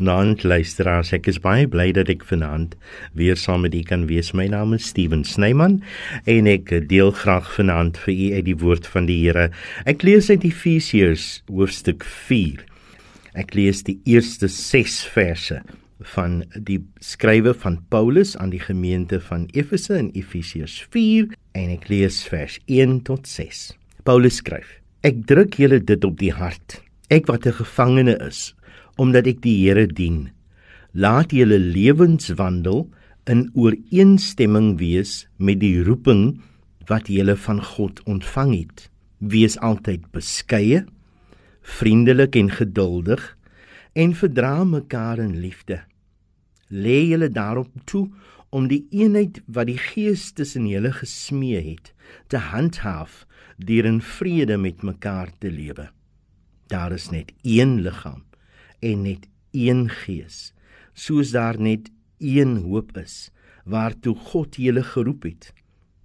Goeienaand luisteraars. Ek is baie bly dat ek vanaand weer saam met u kan wees. My naam is Steven Snyman en ek deel graag vanaand vir u uit die woord van die Here. Ek lees uit Efesiërs hoofstuk 4. Ek lees die eerste 6 verse van die skrywe van Paulus aan die gemeente van Efese in Efesiërs 4 en ek lees vers 1 tot 6. Paulus skryf: Ek druk julle dit op die hart. Ek wat 'n gevangene is omdat ek die Here dien. Laat julle lewenswandel in ooreenstemming wees met die roeping wat julle van God ontvang het. Wees altyd beskeie, vriendelik en geduldig en verdra mekaar in liefde. Lê julle daarop toe om die eenheid wat die Gees tussen julle gesmee het, te handhaaf deur in vrede met mekaar te lewe. Daar is net een liggaam en net een gees soos daar net een hoop is waartoe God julle geroep het.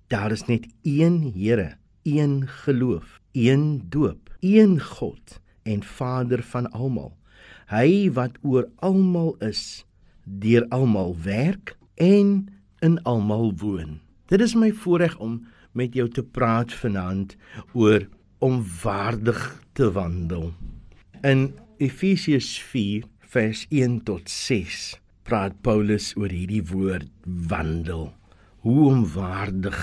Daar is net een Here een geloof een doop een God en Vader van almal. Hy wat oor almal is deur almal werk en in almal woon. Dit is my voorreg om met jou te praat vanaand oor om waardig te wandel. In Efesiërs 4 vers 1 tot 6 praat Paulus oor hierdie woord wandel. Hoe om waardig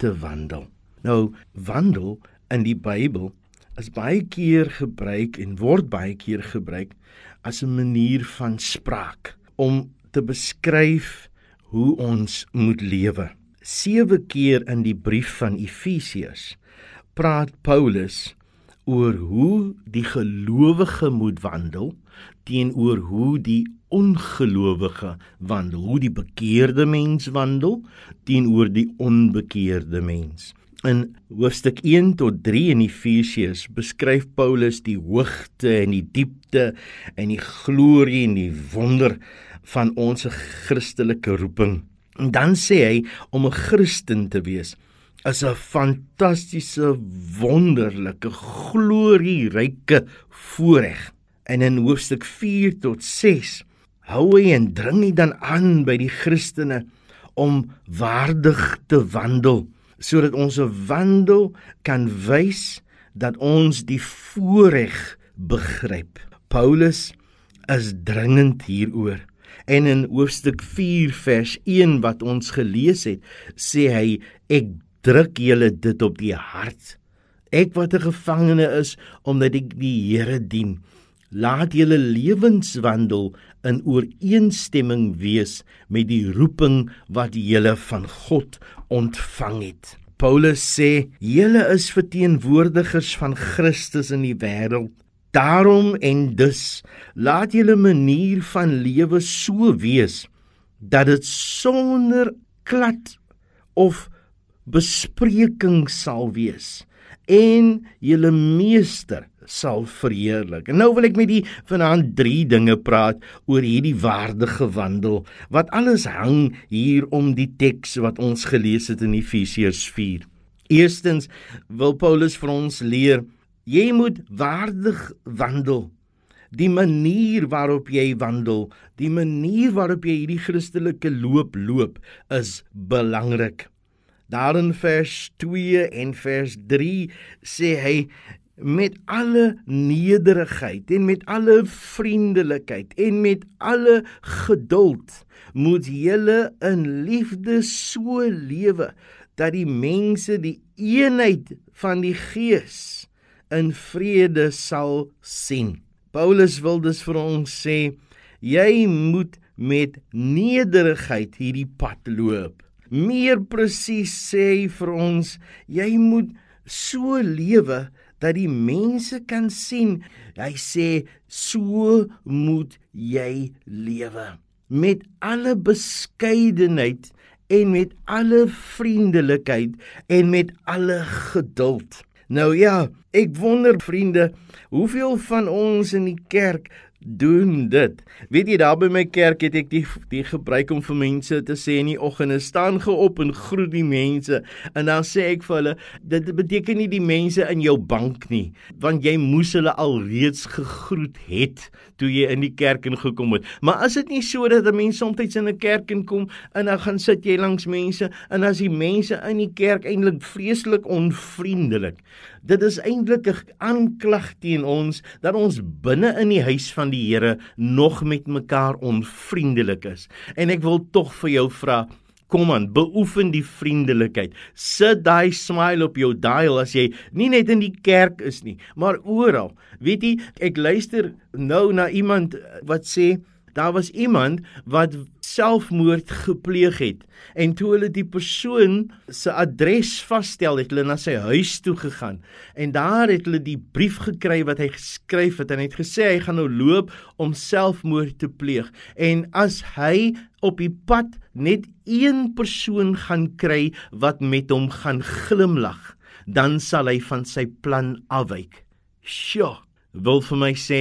te wandel. Nou wandel in die Bybel is baie keer gebruik en word baie keer gebruik as 'n manier van spraak om te beskryf hoe ons moet lewe. Sewe keer in die brief van Efesiërs praat Paulus oor hoe die gelowige moet wandel teenoor hoe die ongelowige wandel, hoe die bekeerde mens wandel teenoor die onbekeerde mens. In hoofstuk 1 tot 3 in Efesiërs beskryf Paulus die hoogte en die diepte en die glorie en die wonder van ons Christelike roeping. En dan sê hy om 'n Christen te wees is 'n fantastiese wonderlike glorieryke voorreg. En in hoofstuk 4 tot 6 hou hy en dring hy dan aan by die Christene om waardig te wandel sodat ons 'n wandel kan wys dat ons die voorreg begryp. Paulus is dringend hieroor. En in hoofstuk 4 vers 1 wat ons gelees het, sê hy ek druk julle dit op die hart. Ek wat 'n gevangene is omdat ek die Here dien. Laat julle lewenswandel in ooreenstemming wees met die roeping wat julle van God ontvang het. Paulus sê: "Julle is verteenwoordigers van Christus in die wêreld. Daarom en dus laat julle manier van lewe so wees dat dit sonder klad of bespreking sal wees en julle meester sal verheerlik. En nou wil ek met u vanaand drie dinge praat oor hierdie waardige wandel wat alles hang hier om die teks wat ons gelees het in Efesiërs 4. Eerstens wil Paulus vir ons leer jy moet waardig wandel. Die manier waarop jy wandel, die manier waarop jy hierdie Christelike loop loop is belangrik. Daar in vers 2 en vers 3 sê hy met alle nederigheid en met alle vriendelikheid en met alle geduld moet julle in liefde so lewe dat die mense die eenheid van die gees in vrede sal sien. Paulus wil dus vir ons sê jy moet met nederigheid hierdie pad loop. Meer presies sê hy vir ons, jy moet so lewe dat die mense kan sien. Hy sê so moet jy lewe met alle beskeidenheid en met alle vriendelikheid en met alle geduld. Nou ja, ek wonder vriende, hoeveel van ons in die kerk doen dit. Weet jy daar by my kerk het ek die die gebruik om vir mense te sê in die oggende staan ge op en groet die mense en dan sê ek vir hulle dit beteken nie die mense in jou bank nie want jy moes hulle alreeds gegroet het toe jy in die kerk ingekom het. Maar as dit nie so dat 'n mens soms in 'n kerk inkom en dan gaan sit jy langs mense en as die mense in die kerk eintlik vreeslik onvriendelik. Dit is eintlik 'n aanklag teen ons dat ons binne in die huis van die Here nog met mekaar onvriendelik is. En ek wil tog vir jou vra Kom aan, beoefen die vriendelikheid. Sit daai smile op jou dial as jy nie net in die kerk is nie, maar oral. Weet jy, ek luister nou na iemand wat sê daar was iemand wat selfmoord gepleeg het en toe hulle die persoon se adres vasstel het hulle na sy huis toe gegaan en daar het hulle die brief gekry wat hy geskryf het en hy het gesê hy gaan nou loop om selfmoord te pleeg en as hy op die pad net een persoon gaan kry wat met hom gaan glimlag dan sal hy van sy plan afwyk. Sjoe, wil vir my sê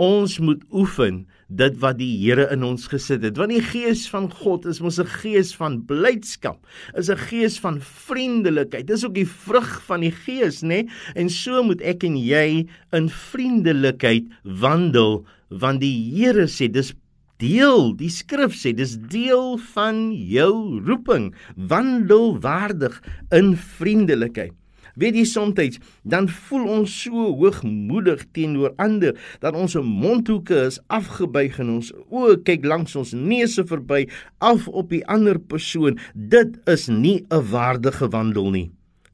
ons moet oefen dit wat die Here in ons gesit het. Want die gees van God is mos 'n gees van blydskap, is 'n gees van vriendelikheid. Dis ook die vrug van die gees, nê? Nee? En so moet ek en jy in vriendelikheid wandel, want die Here sê dis deel, die skrif sê dis deel van jou roeping, wandel waardig in vriendelikheid. Weet jy soms dan voel ons so hoogmoedig teenoor ander dat ons mondhoeke is afgebuig en ons oë kyk langs ons neuse verby af op die ander persoon. Dit is nie 'n waardige wandel nie.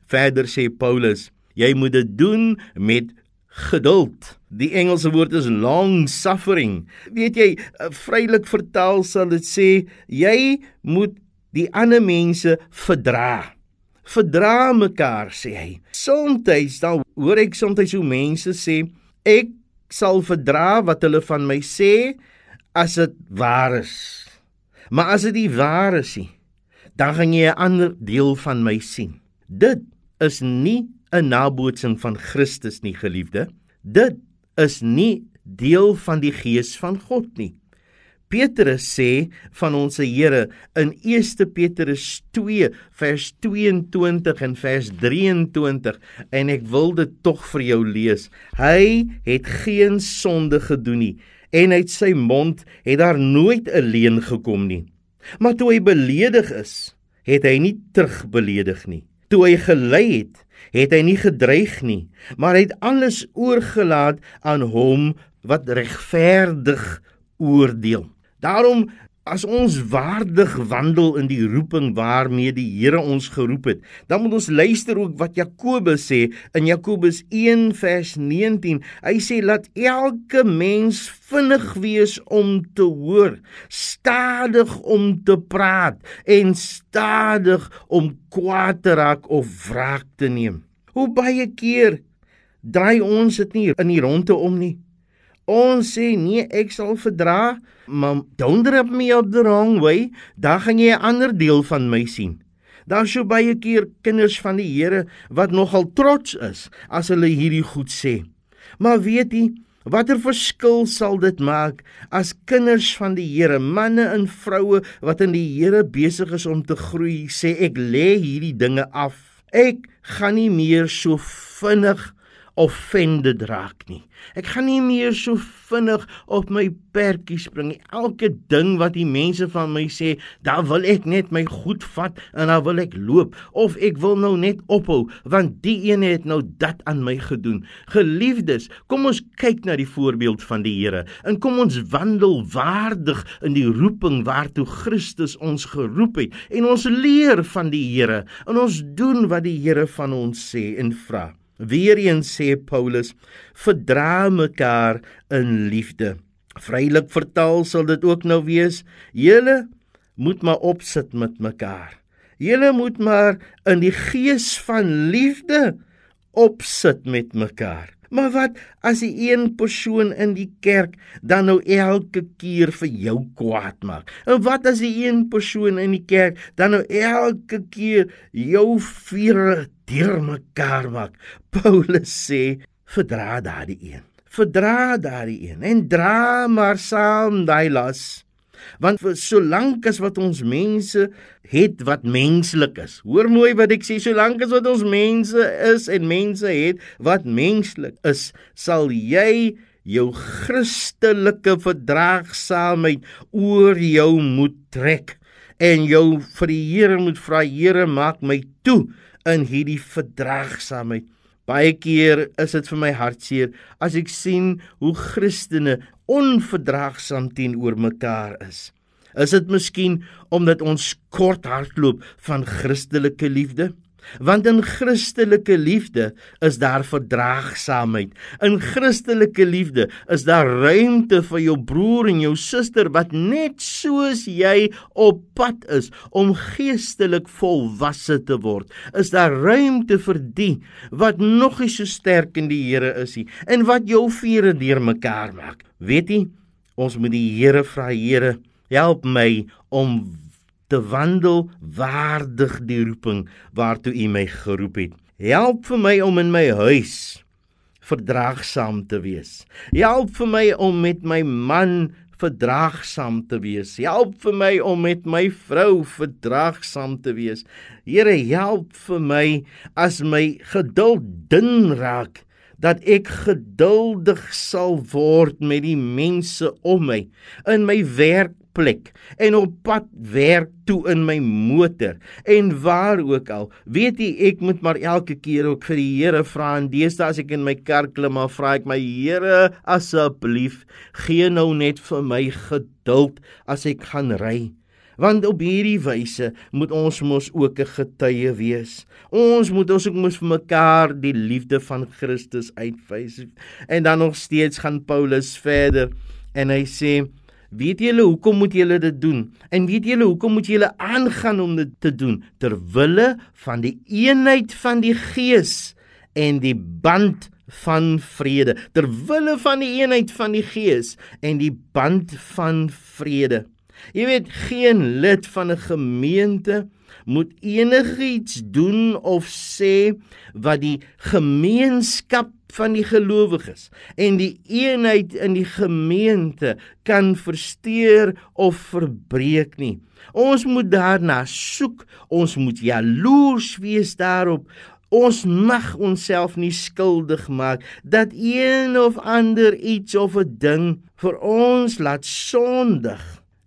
Verder sê Paulus, jy moet dit doen met geduld. Die Engelse woord is long suffering. Weet jy, eh, vrylik vertaal sal dit sê jy moet die ander mense verdra verdra mekaar sê hy. Soms dan hoor ek soms hoe mense sê ek sal verdra wat hulle van my sê as dit waar is. Maar as dit nie waar is nie, dan gaan jy 'n ander deel van my sien. Dit is nie 'n nabootsing van Christus nie, geliefde. Dit is nie deel van die gees van God nie. Petrus sê van ons Here in 1 Petrus 2 vers 22 en vers 23 en ek wil dit tog vir jou lees. Hy het geen sonde gedoen nie en uit sy mond het daar nooit 'n leuen gekom nie. Maar toe hy beledig is, het hy nie terugbeledig nie. Toe hy gelei het, het hy nie gedreig nie, maar het alles oorgelaat aan hom wat regverdig oordeel. Daarom as ons waardig wandel in die roeping waarmee die Here ons geroep het, dan moet ons luister ook wat Jakobus sê in Jakobus 1 vers 19. Hy sê laat elke mens vinnig wees om te hoor, stadig om te praat en stadig om kwaad te raak of wraak te neem. Hoe baie keer draai ons dit nie in die ronde om nie. Ons sê nee, ek sal verdra, maar don't rub me up the wrong way, dan gaan jy 'n ander deel van my sien. Daar's so baie keer kinders van die Here wat nogal trots is as hulle hierdie goed sê. Maar weet jy, watter verskil sal dit maak as kinders van die Here, manne en vroue wat in die Here besig is om te groei, sê ek lê hierdie dinge af. Ek gaan nie meer so vinnig offended raak nie. Ek gaan nie meer so vinnig op my pertjie spring nie. Elke ding wat die mense van my sê, daar wil ek net my goed vat en dan wil ek loop of ek wil nou net ophou want die een het nou dat aan my gedoen. Geliefdes, kom ons kyk na die voorbeeld van die Here en kom ons wandel waardig in die roeping waartoe Christus ons geroep het en ons leer van die Here en ons doen wat die Here van ons sê en vra. Weereens sê Paulus: "Verdra mekaar in liefde." Vrylik vertaal sal dit ook nou wees: "Julle moet maar opsit met mekaar. Julle moet maar in die gees van liefde opsit met mekaar." Maar wat as die een persoon in die kerk dan nou elke keer vir jou kwaad maak? En wat as die een persoon in die kerk dan nou elke keer jou vure deurmekaar maak? Paulus sê, verdra daardie een. verdra daardie een en dra maar saam daai las. Want solank as wat ons mense het wat menslik is. Hoor mooi wat ek sê, solank as wat ons mense is en mense het wat menslik is, sal jy jou Christelike verdraagsaamheid oor jou moet trek en jou vir die Here moet vra Here maak my toe in hierdie verdraagsaamheid. Baie keer is dit vir my hartseer as ek sien hoe Christene onverdraagsaam teenoor mekaar is. Is dit miskien omdat ons kort hardloop van Christelike liefde? Want in Christelike liefde is daar verdraagsaamheid. In Christelike liefde is daar ruimte vir jou broer en jou suster wat net soos jy op pad is om geestelik volwasse te word. Is daar ruimte vir die wat nog nie so sterk in die Here is nie en wat jou vere deurmekaar maak. Weet jy, ons moet die Here vra, Here, help my om te wandel waardig die roeping waartoe U my geroep het. Help vir my om in my huis verdraagsaam te wees. Help vir my om met my man verdraagsaam te wees. Help vir my om met my vrou verdraagsaam te wees. Here, help vir my as my geduld dun raak dat ek geduldig sal word met die mense om my in my werk plek en op pad werk toe in my motor en waar ook al. Weet jy, ek moet maar elke keer ook vir die Here vra en deesdae as ek in my kar klim, maar vra ek my Here asseblief gee nou net vir my geduld as ek gaan ry. Want op hierdie wyse moet ons mos ook 'n getuie wees. Ons moet ons ook mos vir mekaar die liefde van Christus uitwys. En dan nog steeds gaan Paulus verder en hy sê Weet julle hoekom moet julle dit doen? En weet julle hoekom moet julle aangaan om dit te doen? Ter wille van die eenheid van die Gees en die band van vrede. Ter wille van die eenheid van die Gees en die band van vrede. Jy weet geen lid van 'n gemeente moet enigiets doen of sê wat die gemeenskap van die gelowiges en die eenheid in die gemeente kan versteur of verbreek nie. Ons moet daarna soek, ons moet jaloers wees daarop. Ons mag onsself nie skuldig maak dat een of ander iets of 'n ding vir ons laat sondig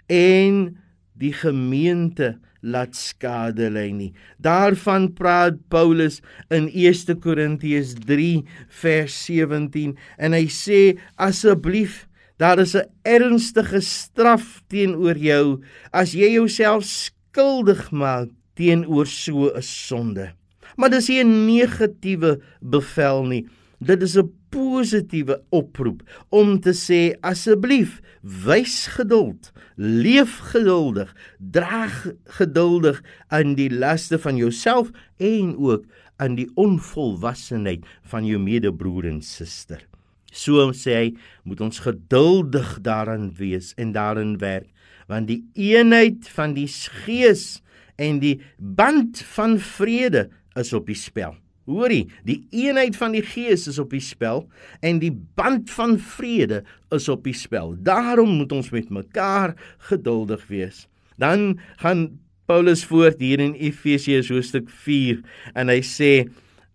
en die gemeente laat skade lei nie. Daarvan praat Paulus in 1 Korintiërs 3 vers 17 en hy sê asseblief daar is 'n ernstige straf teenoor jou as jy jouself skuldig maak teenoor so 'n sonde. Maar dis nie 'n negatiewe bevel nie. Dit is 'n positiewe oproep om te sê asseblief wys geduld, leef geduldig, dra geduldig aan die laste van jouself en ook aan die onvolwassenheid van jou medebroer en suster. So sê hy, moet ons geduldig daarin wees en daarin werk, want die eenheid van die gees en die band van vrede is op die spel. Hoorie, die eenheid van die Gees is op die spel en die band van vrede is op die spel. Daarom moet ons met mekaar geduldig wees. Dan gaan Paulus voort hier in Efesiërs hoofstuk 4 en hy sê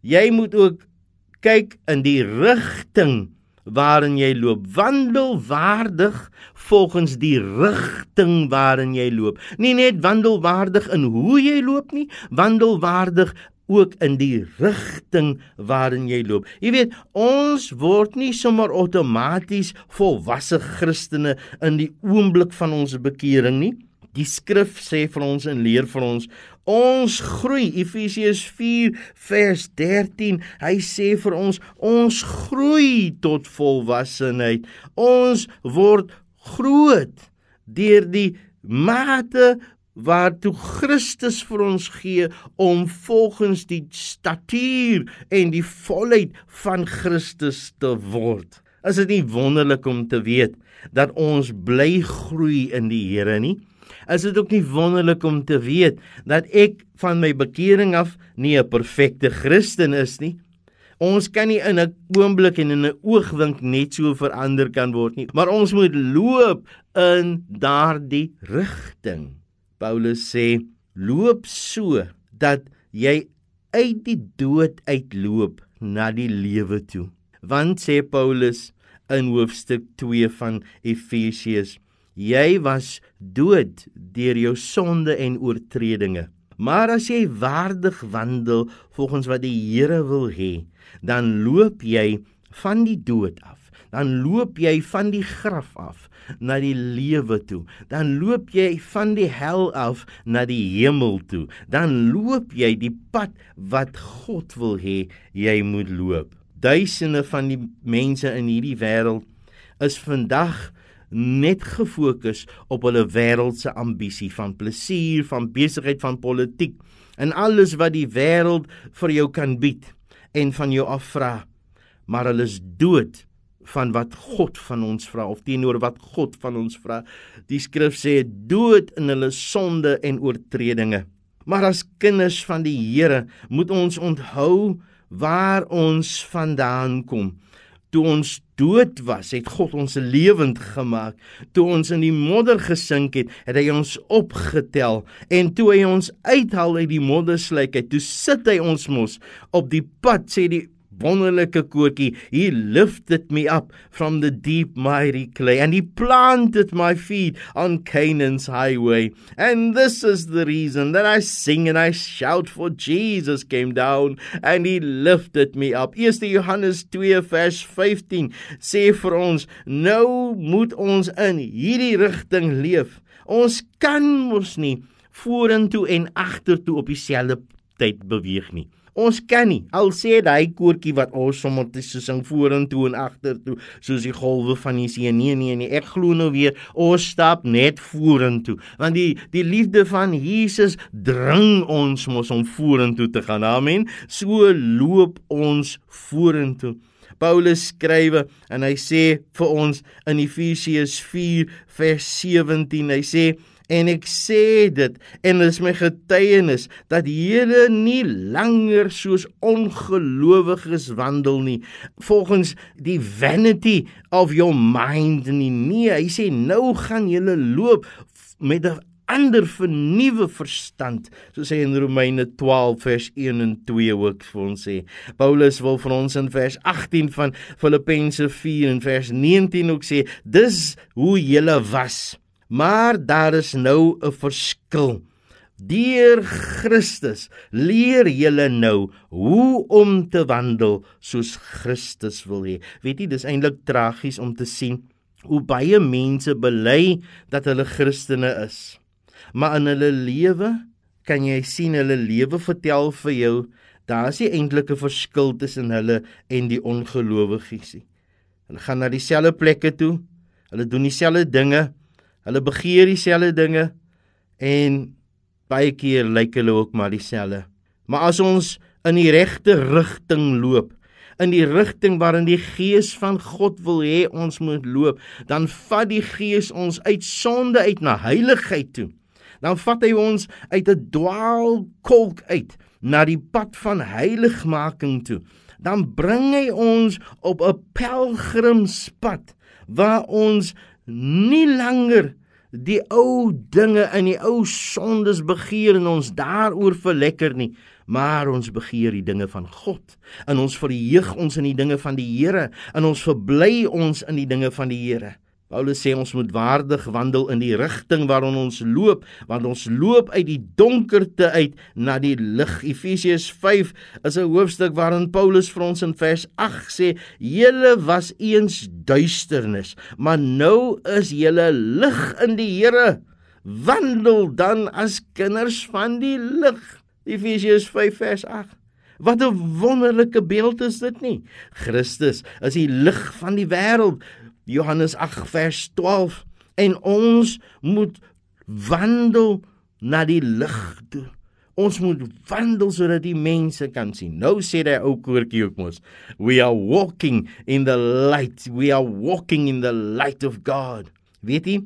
jy moet ook kyk in die rigting waarin jy loop. Wandel waardig volgens die rigting waarin jy loop. Nie net wandel waardig in hoe jy loop nie, wandel waardig ook in die rigting waarin jy loop. Jy weet, ons word nie sommer outomaties volwasse Christene in die oomblik van ons bekering nie. Die skrif sê vir ons en leer vir ons ons groei Efesiërs 4 vers 13 hy sê vir ons ons groei tot volwassenheid ons word groot deur die mate waartoe Christus vir ons gee om volgens die statuur en die volheid van Christus te word. Is dit nie wonderlik om te weet dat ons bly groei in die Here nie? Is dit ook nie wonderlik om te weet dat ek van my bekering af nie 'n perfekte Christen is nie? Ons kan nie in 'n oomblik en in 'n oogwink net so verander kan word nie, maar ons moet loop in daardie rigting. Paulus sê, loop so dat jy uit die dood uitloop na die lewe toe. Want sê Paulus in hoofstuk 2 van Efesiërs, jy was dood deur jou sonde en oortredinge. Maar as jy waardig wandel volgens wat die Here wil hê, dan loop jy van die dood af. Dan loop jy van die graf af na die lewe toe. Dan loop jy van die hel af na die hemel toe. Dan loop jy die pad wat God wil hê jy moet loop. Duisende van die mense in hierdie wêreld is vandag net gefokus op hulle wêreldse ambisie van plesier, van besigheid, van politiek en alles wat die wêreld vir jou kan bied en van jou afvra. Maar hulle is dood van wat God van ons vra of teenoor wat God van ons vra. Die skrif sê dood in hulle sonde en oortredinge. Maar as kinders van die Here moet ons onthou waar ons vandaan kom. Toe ons dood was, het God ons lewend gemaak. Toe ons in die modder gesink het, het hy ons opgetel en toe hy ons uithaal uit die moddersluik, toe sit hy ons mos op die pad sê die wonderlike koortjie he lifted me up from the deep mighty clay and he planted my feet on Canaan's highway. And this is the reason that I sing and I shout for Jesus came down and he lifted me up. 1 Johannes 2 vers 15 sê vir ons nou moet ons in hierdie rigting leef. Ons kan mos nie vorentoe en agtertoe op dieselfde tyd beweeg nie Ons kan nie al sê daai koortjie wat ons sommer te sing vorentoe en agtertoe soos die golwe van die see. Nee nee nee, ek glo nou weer ons stap net vorentoe. Want die die liefde van Jesus dring ons mos om vorentoe te gaan. Amen. So loop ons vorentoe. Paulus skrywe en hy sê vir ons in Efesiërs 4 vers 17 hy sê En ek sê dit en dit is my getuienis dat julle nie langer soos ongelowiges wandel nie volgens die vanity of your mind nie. Nee, hy sê nou gaan julle loop met 'n ander vernuwe verstand soos hy in Romeine 12 vers 1 en 2 ook vir ons sê. Paulus wil vir ons in vers 18 van Filippense 4 en vers 19 ook sê dis hoe julle was Maar daar is nou 'n verskil. Deur Christus leer julle nou hoe om te wandel soos Christus wil hê. Weet jy, dis eintlik tragies om te sien hoe baie mense bely dat hulle Christene is. Maar in hulle lewe kan jy sien hulle lewe vertel vir jou daar is nie eintlik 'n verskil tussen hulle en die ongelowiges nie. Hulle gaan na dieselfde plekke toe. Hulle doen dieselfde dinge. Hulle begeer dieselfde dinge en baie keer lyk hulle ook maar dieselfde. Maar as ons in die regte rigting loop, in die rigting waarin die Gees van God wil hê ons moet loop, dan vat die Gees ons uit sonde uit na heiligheid toe. Dan vat hy ons uit 'n dwaalkolk uit na die pad van heiligmaking toe. Dan bring hy ons op 'n pelgrimspad waar ons nie langer die ou dinge in die ou sondes begeer en ons daaroor verlekker nie maar ons begeer die dinge van God. En ons verheug ons in die dinge van die Here en ons verbly ons in die dinge van die Here Paulus sê ons moet waardig wandel in die rigting waarin ons loop, want ons loop uit die donkerte uit na die lig. Efesiërs 5 is 'n hoofstuk waarin Paulus vir ons in vers 8 sê: "Julle was eens duisternis, maar nou is julle lig in die Here. Wandel dan as kinders van die lig." Efesiërs 5 vers 8 Wat 'n wonderlike beeld is dit nie? Christus is die lig van die wêreld. Johannes 8 vers 12 en ons moet wandel na die lig toe. Ons moet wandel sodat die mense kan sien. Nou sê hy ou koortjie ook mos, we are walking in the light. We are walking in the light of God. Weet jy,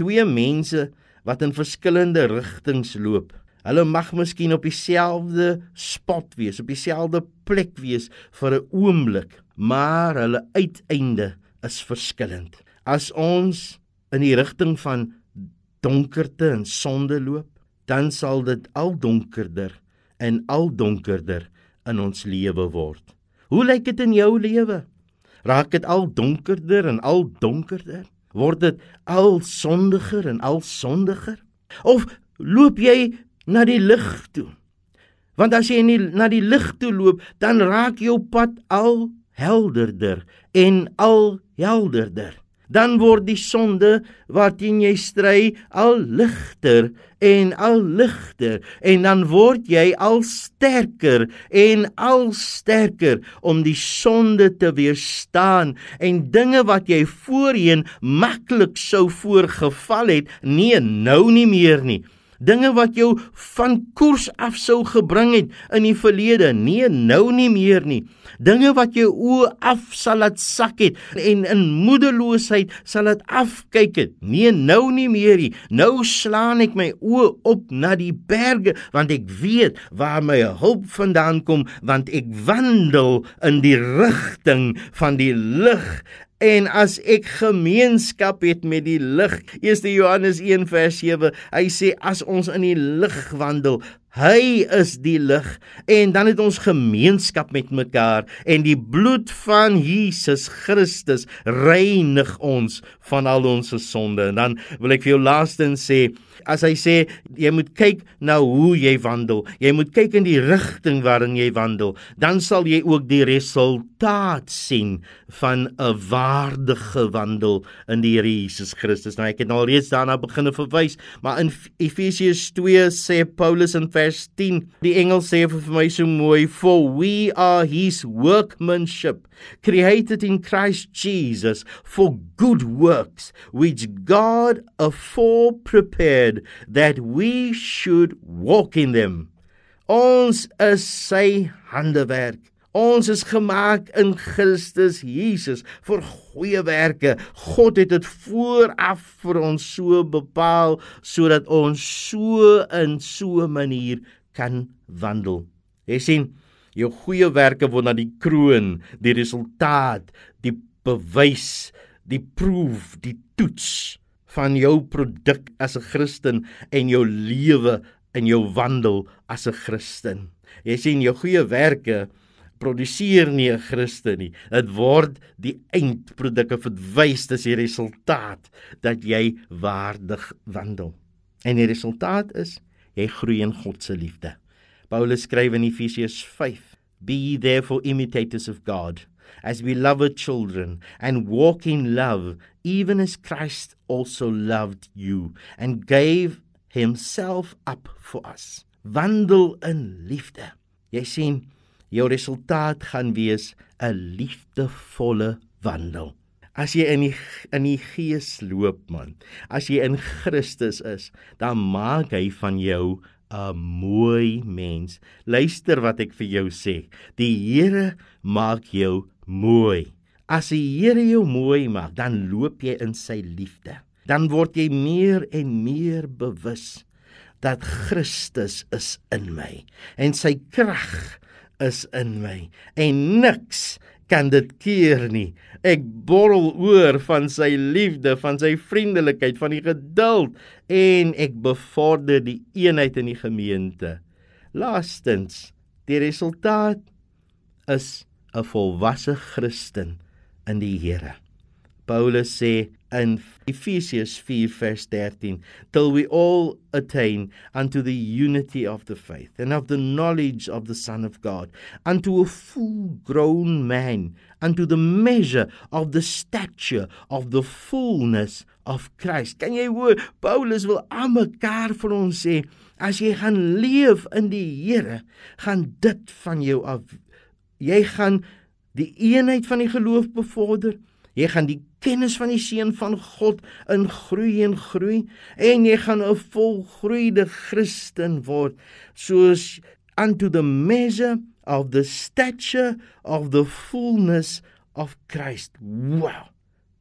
twee mense wat in verskillende rigtings loop. Hulle mag miskien op dieselfde spot wees, op dieselfde plek wees vir 'n oomblik, maar hulle uiteinde is verskillend. As ons in die rigting van donkerte en sonde loop, dan sal dit al donkerder en al donkerder in ons lewe word. Hoe lyk dit in jou lewe? Raak dit al donkerder en al donkerder? Word dit al sondiger en al sondiger? Of loop jy na die lig toe? Want as jy nie na die lig toe loop, dan raak jou pad al helderder en al helderder. Dan word die sonde waarteen jy stry al ligter en al ligter. En dan word jy al sterker en al sterker om die sonde te weerstaan. En dinge wat jy voorheen maklik sou voorgeval het nee nou nie meer nie dinge wat jou van koers af sou gebring het in die verlede. Nee nou nie meer nie. Dinge wat jou oë af sal laat sak het en in moedeloosheid sal dit afkyk het. Nee nou nie meer nie. Nou slaan ek my oë op na die berge want ek weet waar my hulp vandaan kom want ek wandel in die rigting van die lig En as ek gemeenskap het met die lig, 1 Johannes 1 vers 7, hy sê as ons in die lig wandel, hy is die lig en dan het ons gemeenskap met mekaar en die bloed van Jesus Christus reinig ons van al ons sonde. En dan wil ek vir jou laastens sê, as hy sê jy moet kyk na hoe jy wandel, jy moet kyk in die rigting waarin jy wandel, dan sal jy ook die resultaat sien van 'n waardige wandel in die Here Jesus Christus. Nou ek het nou al reeds daarna begine verwys, maar in Efesiërs 2 sê Paulus in vers 10, die engel sê vir my so mooi, for we are his workmanship, created in Christ Jesus for good works which God afore prepared that we should walk in them. Ons is sy handewerk. Ons is gemaak in Christus Jesus vir goeie werke. God het dit vooraf vir ons so bepaal sodat ons so in so 'n manier kan wandel. Jy sien, jou goeie werke word na die kroon, die resultaat, die bewys, die proef, die toets van jou produk as 'n Christen en jou lewe en jou wandel as 'n Christen. Jy sien jou goeie werke produseer nie 'n Christen nie. Dit word die eindproduk of dit wys dis die resultaat dat jy waardig wandel. En die resultaat is jy groei in God se liefde. Paulus skryf in Efesiërs 5: Be therefore imitators of God as beloved children and walk in love even as Christ also loved you and gave himself up for us. Wandel in liefde. Jy sien, jou resultaat gaan wees 'n liefdevolle wandel. As jy in die in die gees loop man, as jy in Christus is, dan maak hy van jou 'n mooi mens. Luister wat ek vir jou sê. Die Here maak jou mooi. As die Here jou mooi maak, dan loop jy in sy liefde. Dan word jy meer en meer bewus dat Christus is in my en sy krag is in my en niks kan dit keer nie. Ek borrel oor van sy liefde, van sy vriendelikheid, van die geduld en ek bevorder die eenheid in die gemeente. Laastens, die resultaat is 'n volwasse Christen in die Here. Paulus sê in Efesiërs 4:13 till we all attain unto the unity of the faith and of the knowledge of the son of God unto a full grown man unto the measure of the stature of the fullness of Christ kan jy hoor Paulus wil aan mekaar vir ons sê as jy gaan leef in die Here gaan dit van jou af jy gaan die eenheid van die geloof bevorder. Jy gaan die kennis van die seun van God in groei en groei. En jy gaan 'n volgroeide Christen word soos unto the measure of the stature of the fullness of Christ. Wow.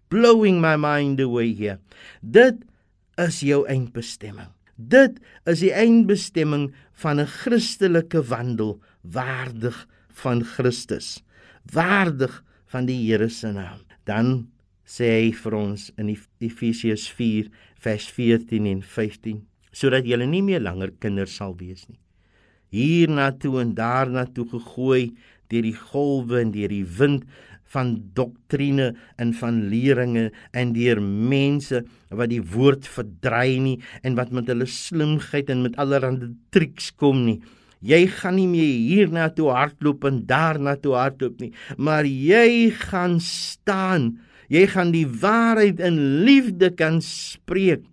Blowing my mind away here. Dit is jou eindbestemming. Dit is die eindbestemming van 'n Christelike wandel, waardig van Christus, waardig van die Here se naam. Dan sê hy vir ons in Efesiërs 4 vers 14 en 15 sodat julle nie meer langer kinders sal wees nie hier na toe en daar na toe gegooi deur die golwe en deur die wind van doktrine en van leringe en deur mense wat die woord verdry nie en wat met hulle slimheid en met allerlei triks kom nie jy gaan nie meer hier na toe hardloop en daar na toe hardloop nie maar jy gaan staan jy gaan die waarheid in liefde kan spreek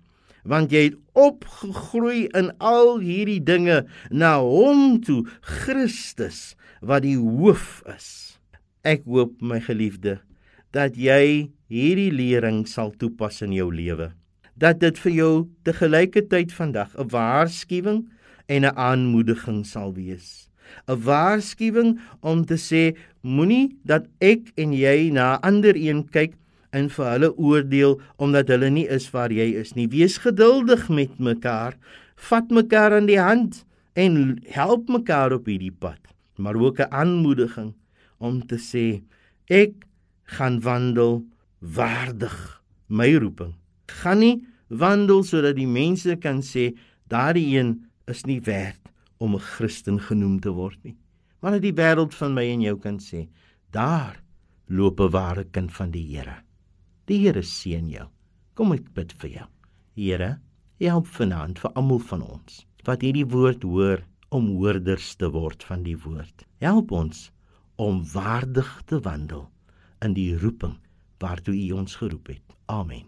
want jy het opgegroei in al hierdie dinge na hom toe Christus wat die hoof is. Ek hoop my geliefde dat jy hierdie lering sal toepas in jou lewe. Dat dit vir jou te gelyke tyd vandag 'n waarskuwing en 'n aanmoediging sal wees. 'n Waarskuwing om te sê moenie dat ek en jy na ander een kyk en vir hulle oordeel omdat hulle nie is waar jy is nie. Wees geduldig met mekaar. Vat mekaar aan die hand en help mekaar op hierdie pad. Maar ook 'n aanmoediging om te sê ek gaan wandel waardig my roeping. Gaan nie wandel sodat die mense kan sê daardie een is nie werd om 'n Christen genoem te word nie. Maar dat die wêreld van my en jou kan sê daar loop 'n ware kind van die Here. Die Here seën jou. Kom ek bid vir jou. Here, help vanaand vir almal van ons wat hierdie woord hoor om hoorders te word van die woord. Help ons om waardig te wandel in die roeping waartoe U ons geroep het. Amen.